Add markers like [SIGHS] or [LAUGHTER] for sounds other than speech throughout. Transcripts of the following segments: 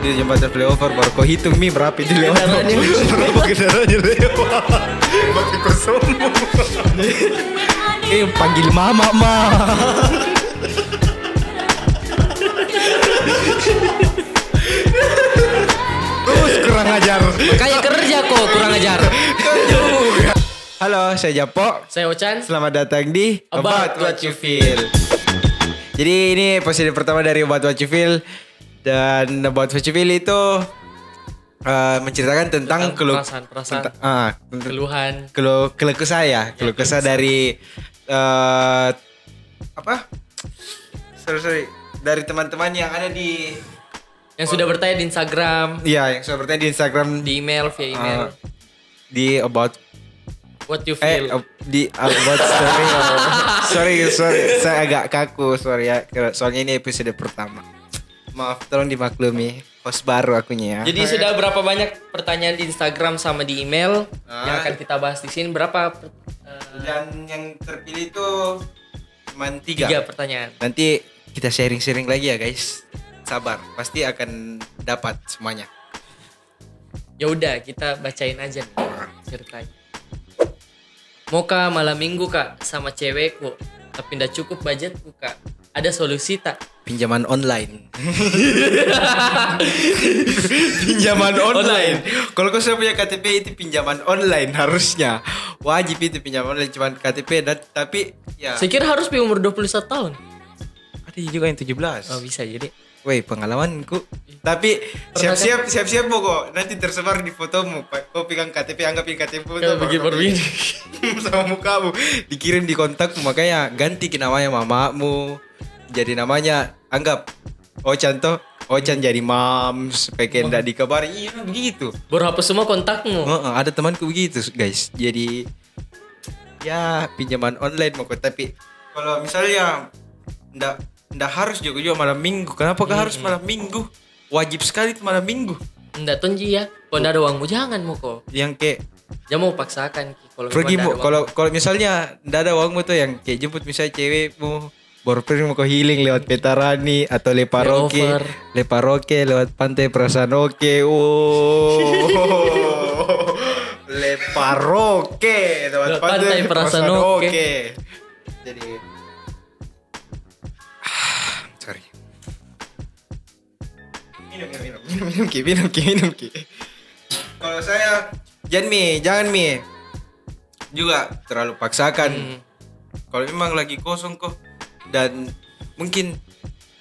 di jembatan flyover baru kau hitung mi berapa itu lewat berapa [LAUGHS] kendaraannya lewat pakai kosong [LAUGHS] eh panggil mama ma. Terus kurang ajar. Kayak kerja kok kurang ajar. Kau halo saya Japo. Saya Ochan. Selamat datang di About What You Feel. Jadi ini episode pertama dari About What You Feel dan About What You Feel itu uh, menceritakan tentang Tentang keluh perasaan-perasaan. tentang- ah, Keluhan. keluh keluh kesah ya, keluh kesah dari eh apa? Sorry, sorry. dari teman-teman yang ada di Yang sudah bertanya di Instagram, ya yang sudah bertanya di Instagram di email via email. Ah. di about What you Eh, feel. uh, di about story. [LAUGHS] sorry, sorry, saya agak kaku, sorry ya. Soalnya ini episode pertama. Maaf, tolong dimaklumi. Host baru akunya ya. Jadi sudah berapa banyak pertanyaan di Instagram sama di email Ah. yang akan kita bahas di sini? Berapa per- eh, dan yang terpilih itu cuma tiga. tiga pertanyaan? Nanti kita sharing-sharing lagi ya guys. Sabar, pasti akan dapat semuanya. Ya udah, kita bacain aja nih ceritanya. Mau kak malam minggu kak sama cewekku, tapi ndak cukup budgetku kak. Ada solusi tak? Pinjaman online. [LAUGHS] pinjaman online. Kalau kau sudah punya KTP itu pinjaman online harusnya. Wajib itu pinjaman online cuman KTP dan tapi ya Saya kira harus di umur 21 tahun. ada juga yang 17. Oh bisa jadi. Woi pengalamanku. Tapi siap-siap siap-siap pokok nanti tersebar di fotomu. Pak. Kau pegang KTP anggap ini KTP kau begini. kirim sama mukamu dikirim di kontakmu makanya ganti ke namanya mamamu jadi namanya. Anggap Ochan toh Ochan jadi mams pengen tidak dikabari iya begitu. Hapus semua kontakmu. Heeh, ada temanku begitu guys. Jadi ya pinjaman online mau tapi kalau misalnya ndak ndak harus juga juga malam minggu. Kenapa kah harus malam minggu? Wajib sekali itu malam minggu. Ndak tonji ya. Kalau ndak ada uangmu. Jangan mau kok. yang kayak Jangan mau paksakan kalau pergi kalau kalau misalnya ndak ada uangmu tuh yang kayak jemput misalnya cewekmu pergi mau ke healing lewat Petarani atau Leparoke. Leparoke lewat Pantai Prasanoke oh. [LAUGHS] Leparoke lewat Lewat Pantai, Pantai Prasanoke. Prasanoke jadi Ah, [SIGHS] sorry. Minum minum minum minum minum ki minum ki minum ki kalau saya jangan mi jangan mi. Juga terlalu paksakan. Hmm. kalau memang lagi kosong kok dan mungkin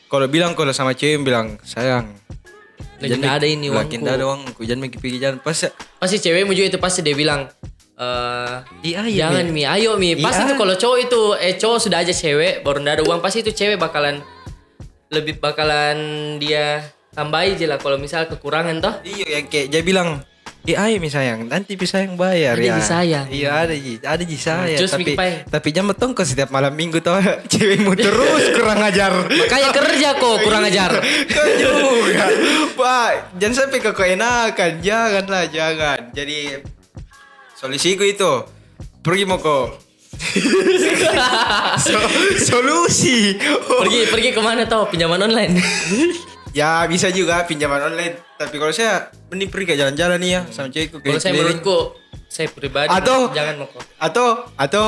kalau bilang kalau sama cewek bilang sayang jangan ada ini uangku. ndak ada uangku jangan mi pergi jalan pas Pasti cewekmu juga itu pasti dia bilang eh Iya, iya, jangan mi, ayo mi. Pasti Iya. tuh kalau cowok itu eh cowok sudah aja cewek baru ndak ada uang pasti itu cewek bakalan lebih bakalan dia tambahi aja lah kalau misal kekurangan toh. iya yang kayak dia bilang Eh ayo mi sayang nanti bisa yang bayar Ada ya. ji sayang. Iya ada ada ji saya. Cus, tapi tapi jangan betong kok setiap malam minggu tau [LAUGHS] cewekmu terus kurang ajar. Makanya kerja kok kurang ajar. [LAUGHS] Kau juga Pak Jangan sampai kau enakan Janganlah jangan Jadi Solusiku itu Pergi mau [LAUGHS] kau So- Solusi pergi pergi ke mana toh pinjaman online. Ya bisa juga pinjaman online Tapi kalau saya Mending pergi jalan-jalan nih ya Sama cewekku kalau saya menurutku saya pribadi Atau- jangan mau. Atau Atau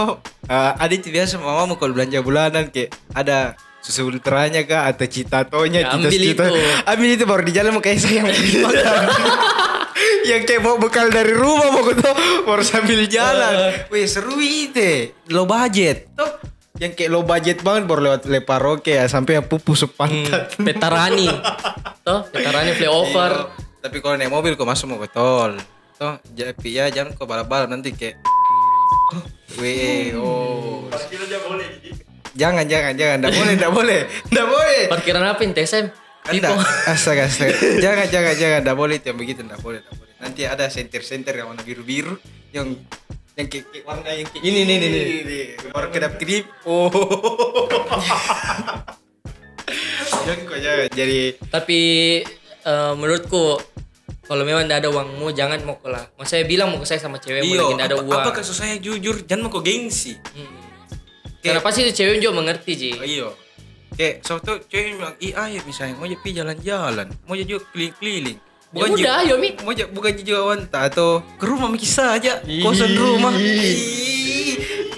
uh, Ada itu biasa mamamu kalau belanja bulanan Kayak ada Susu ultranya kah Atau citatonya Ya, ambil itu. Ambil itu baru di jalan mau kayak saya yang [LAUGHS] [LAUGHS] kayak bawa bekal dari rumah mau ke tuh Baru sambil jalan. Wih seru itu. Low budget. Tuh yang kayak low budget banget baru lewat leparoke ya sampai yang pupus sepantat. Hmm, Petarani. toh, Petarani flyover. Iya. Tapi kalau naik mobil kok masuk mau ke tol. Toh, jadi ya jangan kok balap-balap nanti kayak Weh, oh. Jangan, jangan, jangan. Nggak boleh, nggak boleh. Nggak boleh. Parkiran apa ini TSM? Anda, astaga, astaga. [LAUGHS] Jangan, jangan, jangan. Nggak boleh itu yang begitu. Nggak boleh, nggak boleh. Nanti ada center-center yang warna biru-biru. Yang yang kayak, kayak warna yang kayak ini, nih, nih, nih. Baru kedap-kedip. [LAUGHS] Oh. jangan kok, jangan. Jadi, Tapi eh, menurutku kalau memang tidak ada uangmu jangan mau lah. Mau saya bilang mau ke saya sama cewek mau iyo, lagi tidak ada uang. apa kasus saya jujur? Jangan mau kok gengsi. Hmm. Karena pasti itu cewek juga mengerti Ji. Oh, iyo. Kayak suatu cewek bilang, "Ih, ayo misalnya mau jadi jalan-jalan, mau jadi juga keliling-keliling." Ya udah, ayo, Mi. Mau jadi bukan wanta atau ke rumah kisah aja, kosan rumah.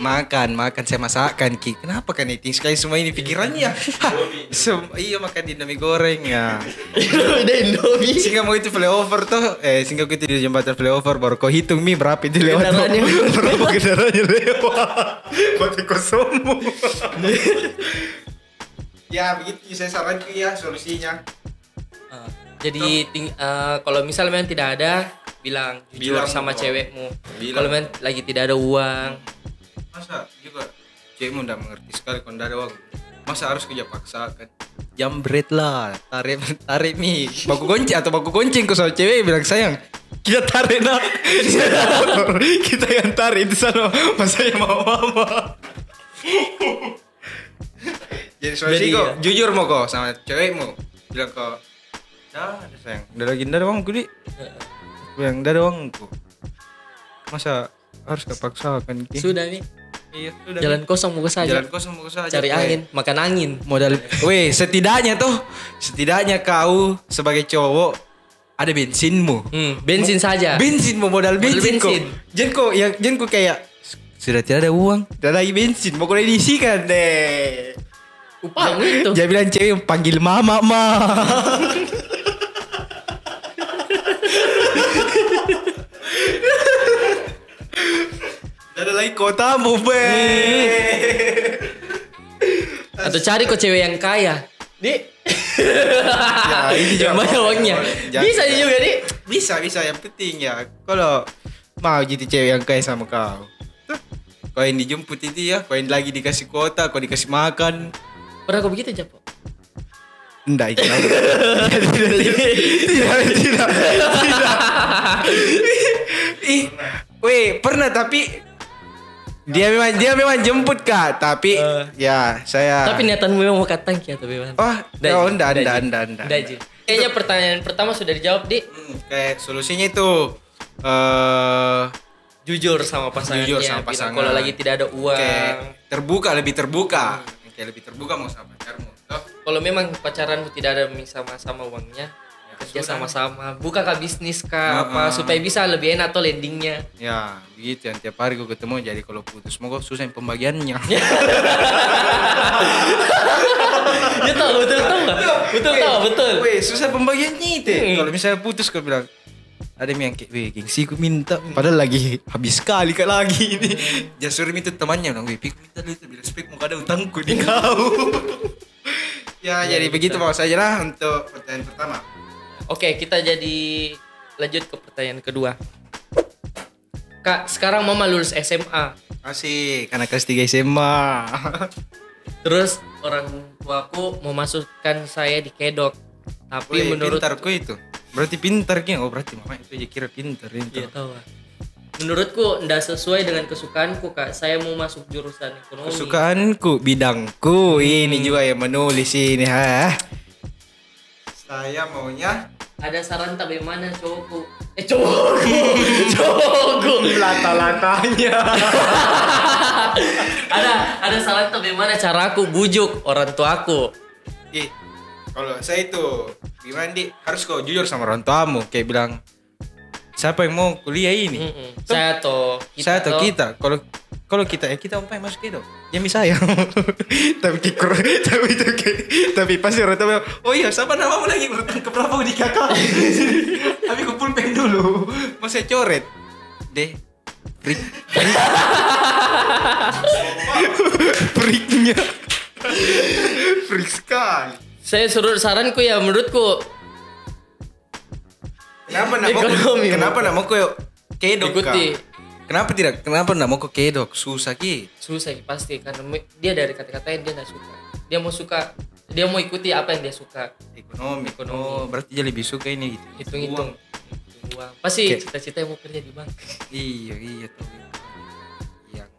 Makan, makan saya masakkan Ki. Kenapa kan eating sekali semua ini pikirannya? Hah, sem- iya makan di Indomie goreng ya. [LAUGHS] Udah Indomie. Sehingga mau itu flyover tuh, eh sehingga itu di jembatan flyover baru kau hitung mi berapa itu lewat [LAUGHS] berapa kendaraannya lewat, mati kau semua. ya begitu saya sarankan ya solusinya. Ah, Jadi ting- eh, kalau misal memang tidak ada, bilang jujur Bilang sama kok. cewekmu. Bilang. Kalau memang lagi tidak ada uang, Masa juga cewekmu udah mengerti sekali kalau nggak ada uang. Masa harus kerja paksakan? Jambret lah, tarik [LAUGHS] tarik mi. Baku kunci atau baku kuncing kau sama cewek bilang sayang. Kita tarik nak. [LAUGHS] kita yang tarik di sana. Masa yang mau mama. [LAUGHS] Jadi solusi Jadi, kok ya. jujur mau kok sama cewekmu bilang kok dah ada sayang udah lagi ada uangku di nggak ada uangku masa harus kepaksakan Ki? sudah nih. Iya, sudah. Jalan kosong mau saja. Jalan kosong mau saja. Cari Weh. angin, makan angin. Modal. [LAUGHS] Weh, setidaknya tuh, setidaknya kau sebagai cowok ada bensinmu. Hmm, bensin saja. Bensinmu modal bensin, kok. bensin. Jangan kok, yang jangan kok kayak sudah tidak ada uang, tidak ada lagi bensin, mau kau diisikan deh. Upahmu itu. Dia bilang cewek panggil mama ma. [LAUGHS] ada lagi kotamu, be. [LAUGHS] Atau cari kok cewek yang kaya. Di. Ya, [LAUGHS] ini yang banyak uangnya. Bisa juga, Di. Bisa, bisa. Yang penting ya, kalau mau jadi cewek yang kaya sama kau. Kau yang dijemput itu ya, kau yang lagi dikasih kuota, kau dikasih makan. Pernah kok begitu, Japo? Enggak, itu tidak, [LAUGHS] tidak, tidak, tidak, tidak. Ih, weh, pernah tapi dia memang dia memang jemput kak, tapi Eh. ya saya. Tapi niatanmu memang mau katang ya, tapi Bang. oh, Nggak, oh, enggak. Nggak, Ji. Kayaknya pertanyaan pertama sudah dijawab, Di. Hmm, kayak solusinya itu eh Jujur sama pasangannya. Jujur sama bilang pasangan. Kalau lagi tidak ada uang. kayak terbuka lebih terbuka kayak lebih terbuka mau sama pacarmu Kalau memang pacaranmu tidak ada sama-sama uangnya, kerja sudah. sama-sama, buka kah bisnis kah Heeh. apa supaya bisa lebih enak atau landingnya. ya begitu yang tiap hari gue ketemu jadi kalau putus mau kok susah pembagiannya [LAUGHS] ya tahu betul tahu nggak? Betul tahu betul. Weh, susah pembagiannya itu Hmm. kalau misalnya putus gue bilang ada yang kayak weh gengsi gue minta padahal lagi habis sekali kak lagi ini Jasur itu temannya bilang weh pik minta dulu itu bilang spek mau ada utangku di kau [LAUGHS] ya jadi begitu mau saja lah untuk pertanyaan pertama Oke, kita jadi lanjut ke pertanyaan kedua. Kak, sekarang mama lulus SMA. Asik, anak kelas 3 SMA. [LAUGHS] Terus orang tuaku mau masukkan saya di kedok. Tapi Wih, menurut pintarku itu. Berarti pintar kan? Oh, berarti mama itu aja kira pintar itu. Iya tahu. ah. Menurutku ndak sesuai dengan kesukaanku kak. Saya mau masuk jurusan ekonomi. Kesukaanku, bidangku. Ini juga yang menulis ini, ha. Saya maunya Ada saran tak bagaimana cowokku? Eh cowokku, [LAUGHS] cowokku. lata-latanya. [LAUGHS] ada ada saran tak bagaimana caraku bujuk orang tuaku? Ih, kalau saya itu gimana di harus kau jujur sama orang tuamu kayak bilang siapa yang mau kuliah ini? Mm-mm. Saya atau saya atau kita kalau kalau kita ya kita yang masuk [LAUGHS] itu ya saya tapi kikur tapi itu kayak- tapi pasti orang bilang, oh iya siapa namamu lagi bertangkap berapa di kakak. [LAUGHS] Tapi aku pulpen dulu. Mau saya coret? Deh Prik, prik. [LAUGHS] Priknya. Prik sekali. Saya suruh saranku ya menurutku. Kenapa nak mau Kenapa nak mau kau kedok Ikuti. Kenapa tidak Kenapa nak mau kau kedok Susah ki susah pasti karena dia dari kata-katanya dia nggak suka. Dia mau suka dia mau ikuti apa yang dia suka. Ekonomi Ekonomi. Oh berarti dia lebih suka ini gitu Hitung-hitung. Uang. Pasti cita-cita mau kerja di bank. Iya iya tuh. Yang,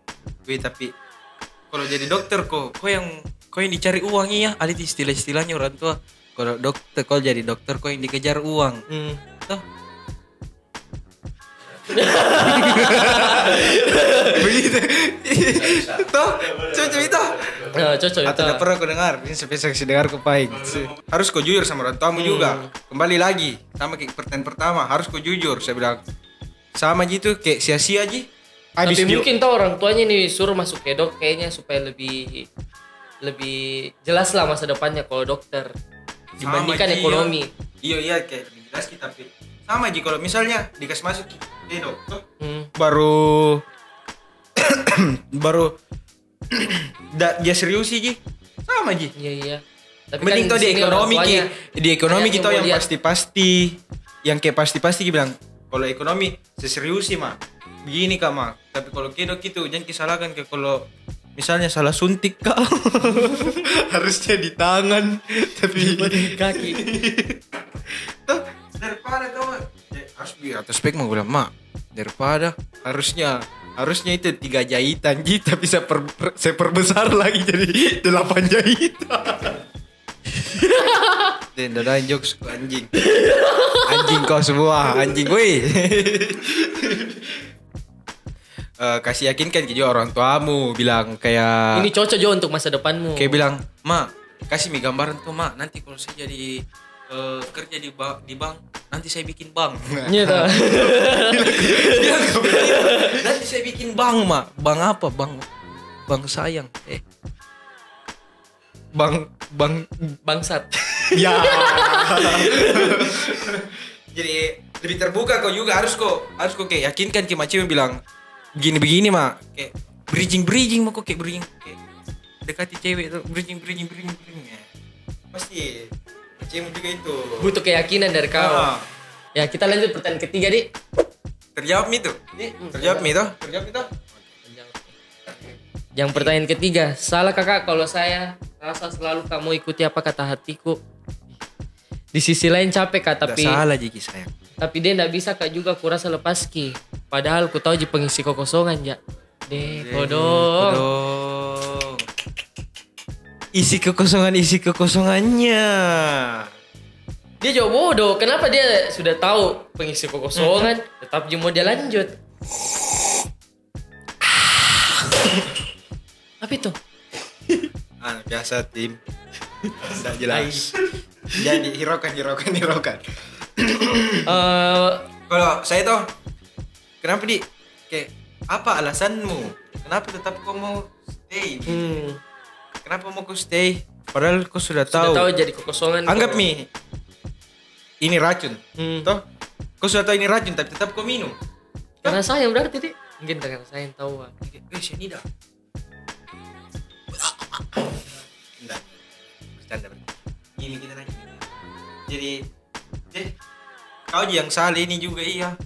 wih tapi kalau jadi dokter kok, kok yang kok yang dicari uang iya, ada istilah-istilahnya orang tua. Kalau dokter, kalau jadi dokter kok yang dikejar uang. Hmm. Tuh. Begitu. Tuh, coba coba itu. Nah, cocok itu. tidak pernah kau dengar. Ini saksi dengar kau pahing. Harus kau jujur sama orang tuamu juga. Kembali lagi. Sama kayak pertanyaan pertama. Harus kau jujur Saya bilang. Sama gitu Kayak sia-sia aja. Habis Tapi mungkin tau orang tuanya nih suruh masuk kedok kayaknya supaya lebih lebih jelas lah masa depannya kalau dokter. Dibandingkan Sama, ekonomi. Iya iya kayak jelas kita sama Ji kalau misalnya dikasih masuk di dokter Hmm. baru [COUGHS] baru [COUGHS] da, dia serius sih Ji. Sama Ji. Iya iya. Tapi mending tau di ekonomi Ki. di ekonomi kita yang pasti-pasti yang kayak pasti-pasti bilang kalau ekonomi seserius sih mah begini kak mah tapi kalau kedok itu jangan disalahkan kayak kalau misalnya salah suntik kak. [LAUGHS] Harusnya di tangan [LAUGHS] tapi di kaki. [LAUGHS] tuh daripada harus di atas spek mau bilang mak daripada harusnya harusnya itu tiga jahitan gitu tapi saya, per, saya perbesar lagi jadi delapan jahitan. [LAUGHS] Dan dadain jokes anjing. Anjing kau semua anjing woi [LAUGHS] Eh, kasih yakinkan juga orang tuamu bilang kayak Ini cocok Jo untuk masa depanmu. kayak bilang mak kasih mi gambaran tuh mak. Nanti kalau saya jadi eh, kerja di ba- di bank nanti saya bikin bank. [LAUGHS] Iya [LAUGHS] begitu. nanti saya bikin bank mak. Bank apa? Bank bank sayang. Eh. Bank bank. Bangsat. [LAUGHS] ya. Jadi lebih terbuka kok juga. Harus kok harus kok kayak yakinkan. Ke macam bilang begini begini mak. Kayak bridging bridging mah kok kayak bridging. Kayak dekati cewek tuh bridging bridging bridging bridging ya. pasti macam juga itu Butuh keyakinan dari kau. Ah. Ya kita lanjut pertanyaan ketiga di. terjawab mi tuh terjawab mi tuh terjawab itu Yang pertanyaan ketiga, salah kakak kalau saya rasa selalu kamu ikuti apa kata hatiku. Di sisi lain capek kak, tapi salah jiki sayang tapi dia ndak bisa kak juga kurasa lepas ki. Padahal ku tahu ji pengisi kekosongan ya. Deh, kodong. Kodong. Isi kekosongan isi kekosongannya Dia jauh bodoh. Kenapa dia sudah tahu pengisi kekosongan, tetap ji mau dia lanjut? Apa itu? [LAUGHS] Ah, biasa tim. Tidak jelas. Jadi hiraukan, hiraukan, hiraukan. [COUGHS] Eh, Kalau saya tuh, kenapa di kayak apa alasanmu? Kenapa tetap kau mau stay? hmm, Kenapa mau kau stay? Padahal kau sudah sudah tahu. tahu jadi kekosongan. Anggap mi, ini racun. Hmm. Toh, kau sudah tahu ini racun, tapi tetap kau minum. Karena sayang berarti, Dik. Mungkin karena sayang tahu. ah. Eh. Enggak. Bercanda berarti. Gini kita. Jadi, eh, kau yang salah ini juga iya.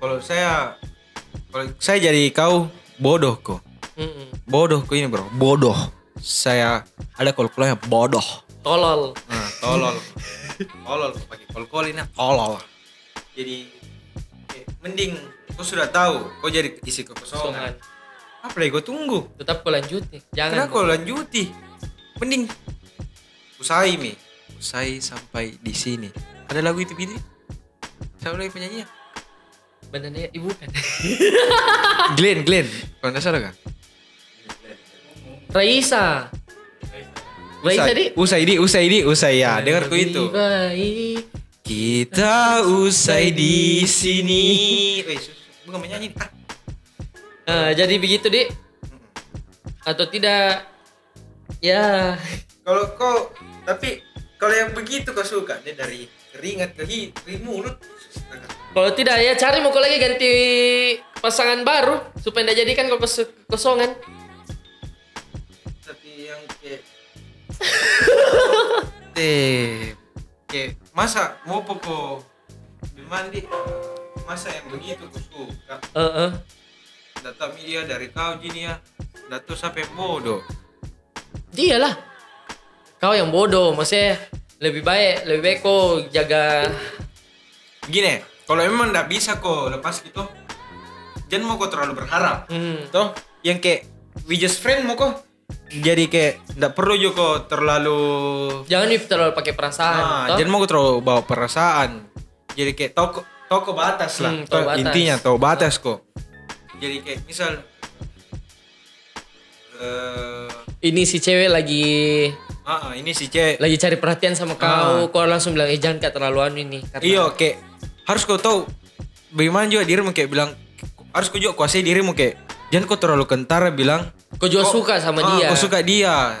Kalau saya, kalau saya jadi kau bodoh kok. Mm-mm. Bodoh kok ini bro, bodoh. Saya ada kol-kolnya bodoh. Tolol. Nah, tolol. tolol kok pakai kol-kol ini tolol. Jadi, eh, mending kau sudah tahu, kau jadi isi kekosongan. Apa lagi kau tunggu? Tetap kau lanjut nih. Jangan. Kenapa kau lanjuti? Mending usai mi, usai sampai di sini. Ada lagu itu gini? Siapa lagi penyanyinya? Benernya ibu kan. [LAUGHS] Glenn, Glenn. Kalau nggak salah kan? Raisa. Raisa Usai, di. usai di, usai di, usai ya. Dengar ku itu. Baik. Kita usai di sini. Eh, sus, bukan menyanyi. Ah. Nah, jadi begitu dik. Atau tidak? Ya. Kalau kau, tapi kalau yang begitu kau suka, dia dari keringat ke hi, ke mulut. Kalau tidak ya cari mau kau lagi ganti pasangan baru supaya tidak jadikan kau kos- kosongan. Eh, kayak masa mau pokok mandi. Masa yang begitu ku suka Heeh. data media dari kau gini ya. Data sampai bodoh. Dialah. Kau yang bodoh, maksudnya lebih baik lebih baik kau jaga. Gini kalau memang nggak bisa kok lepas gitu jangan mau kok terlalu berharap. Hmm, toh yang kayak we just friend mau kok jadi kayak nggak perlu juga kok terlalu jangan nih terlalu pakai perasaan. Nah, toh. jangan mau terlalu bawa perasaan. Jadi kayak toko toko batas lah. Hmm, Toh, batas. Intinya tahu batas kok. Jadi kayak misal eh Ini si cewek lagi ah, ah, ini si cewek. lagi cari perhatian sama kau, kau langsung bilang eh jangan kak terlalu anu ini. Karena Iya, kayak harus kau tahu bagaimana juga dirimu kayak bilang harus kau juga kuasai dirimu kayak jangan kau terlalu kentara bilang kau juga suka sama ah, dia. Kau suka dia.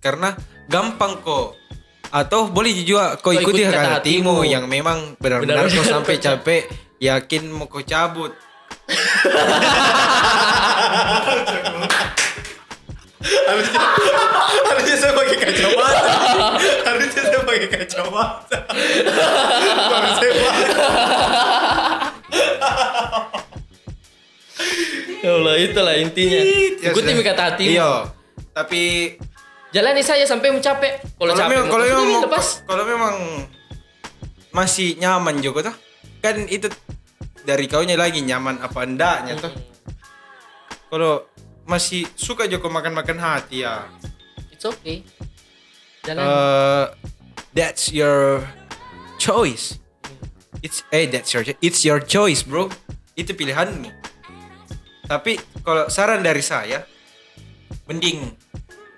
Karena gampang kok. Atau boleh juga kau Kau ikuti ikuti kata hatimu hatimu. yang memang benar-benar kau sampai kau capek yakin mau kau cabut. harusnya, harusnya saya pakai kacamata. harusnya saya pakai kacamata. Baru saya pakai. Ya Allah, itulah intinya. Ya Ikuti sudah. kata hatimu. Iya. Tapi Jalani saja sampai mencapai. Kalau capek, memang kalau memang lepas. kalau memang masih nyaman juga tuh kan itu dari kaunya lagi nyaman apa endaknya tuh kalau masih suka juga makan-makan hati ya It's okay. Jalan. uh, that's your choice it's eh that's your it's your choice bro itu pilihanmu tapi kalau saran dari saya mending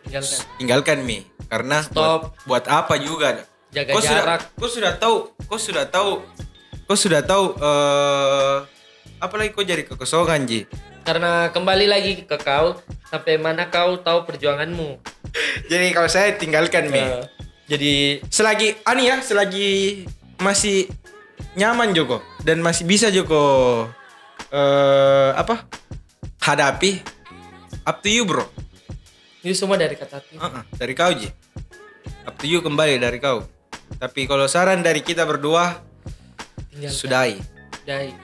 Tinggalkan. tinggalkan mi karena Stop. buat, buat apa juga Jaga kau sudah jarak. kau sudah tahu kau sudah tahu kau sudah tahu eh apalagi kau jadi kekosongan ji Karena kembali lagi ke kau, sampai mana kau tahu perjuanganmu. [LAUGHS] jadi kalau saya tinggalkan mi Eh, jadi selagi ani ya selagi masih nyaman Joko dan masih bisa Joko eh apa hadapi up to you bro ini semua dari kata hati. Uh-uh, dari kau ji up to you kembali dari kau tapi kalau saran dari kita berdua Tinggalkan. sudahi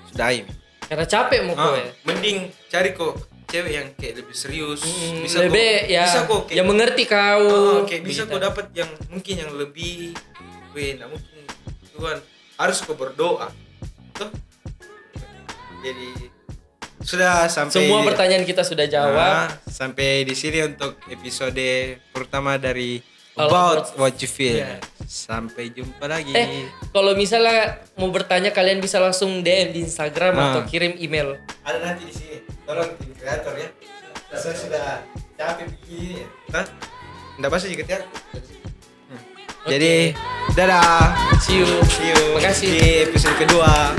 sudahi Mi. Karena capek mau kau Ah, ya. mending cari kok cewek yang kayak lebih serius Hmm, bisa lebih kok, ya bisa kok kayak, yang mengerti kau. Ah, kayak bisa kok dapat yang mungkin yang lebih weh nah mungkin Tuhan harus kok berdoa tuh jadi sudah sampai Semua pertanyaan kita sudah jawab. Nah, sampai di sini untuk episode pertama dari All About What You Feel. Yeah. Sampai jumpa lagi. Eh, kalau misalnya mau bertanya kalian bisa langsung DM di Instagram Ah. atau kirim email. Ada nanti di sini. Tolong tim kreator ya. Saya sudah capek begini. Hah? Enggak pasti juga ya. Hmm. Jadi, dadah. See you. See you Makasih. di episode kedua.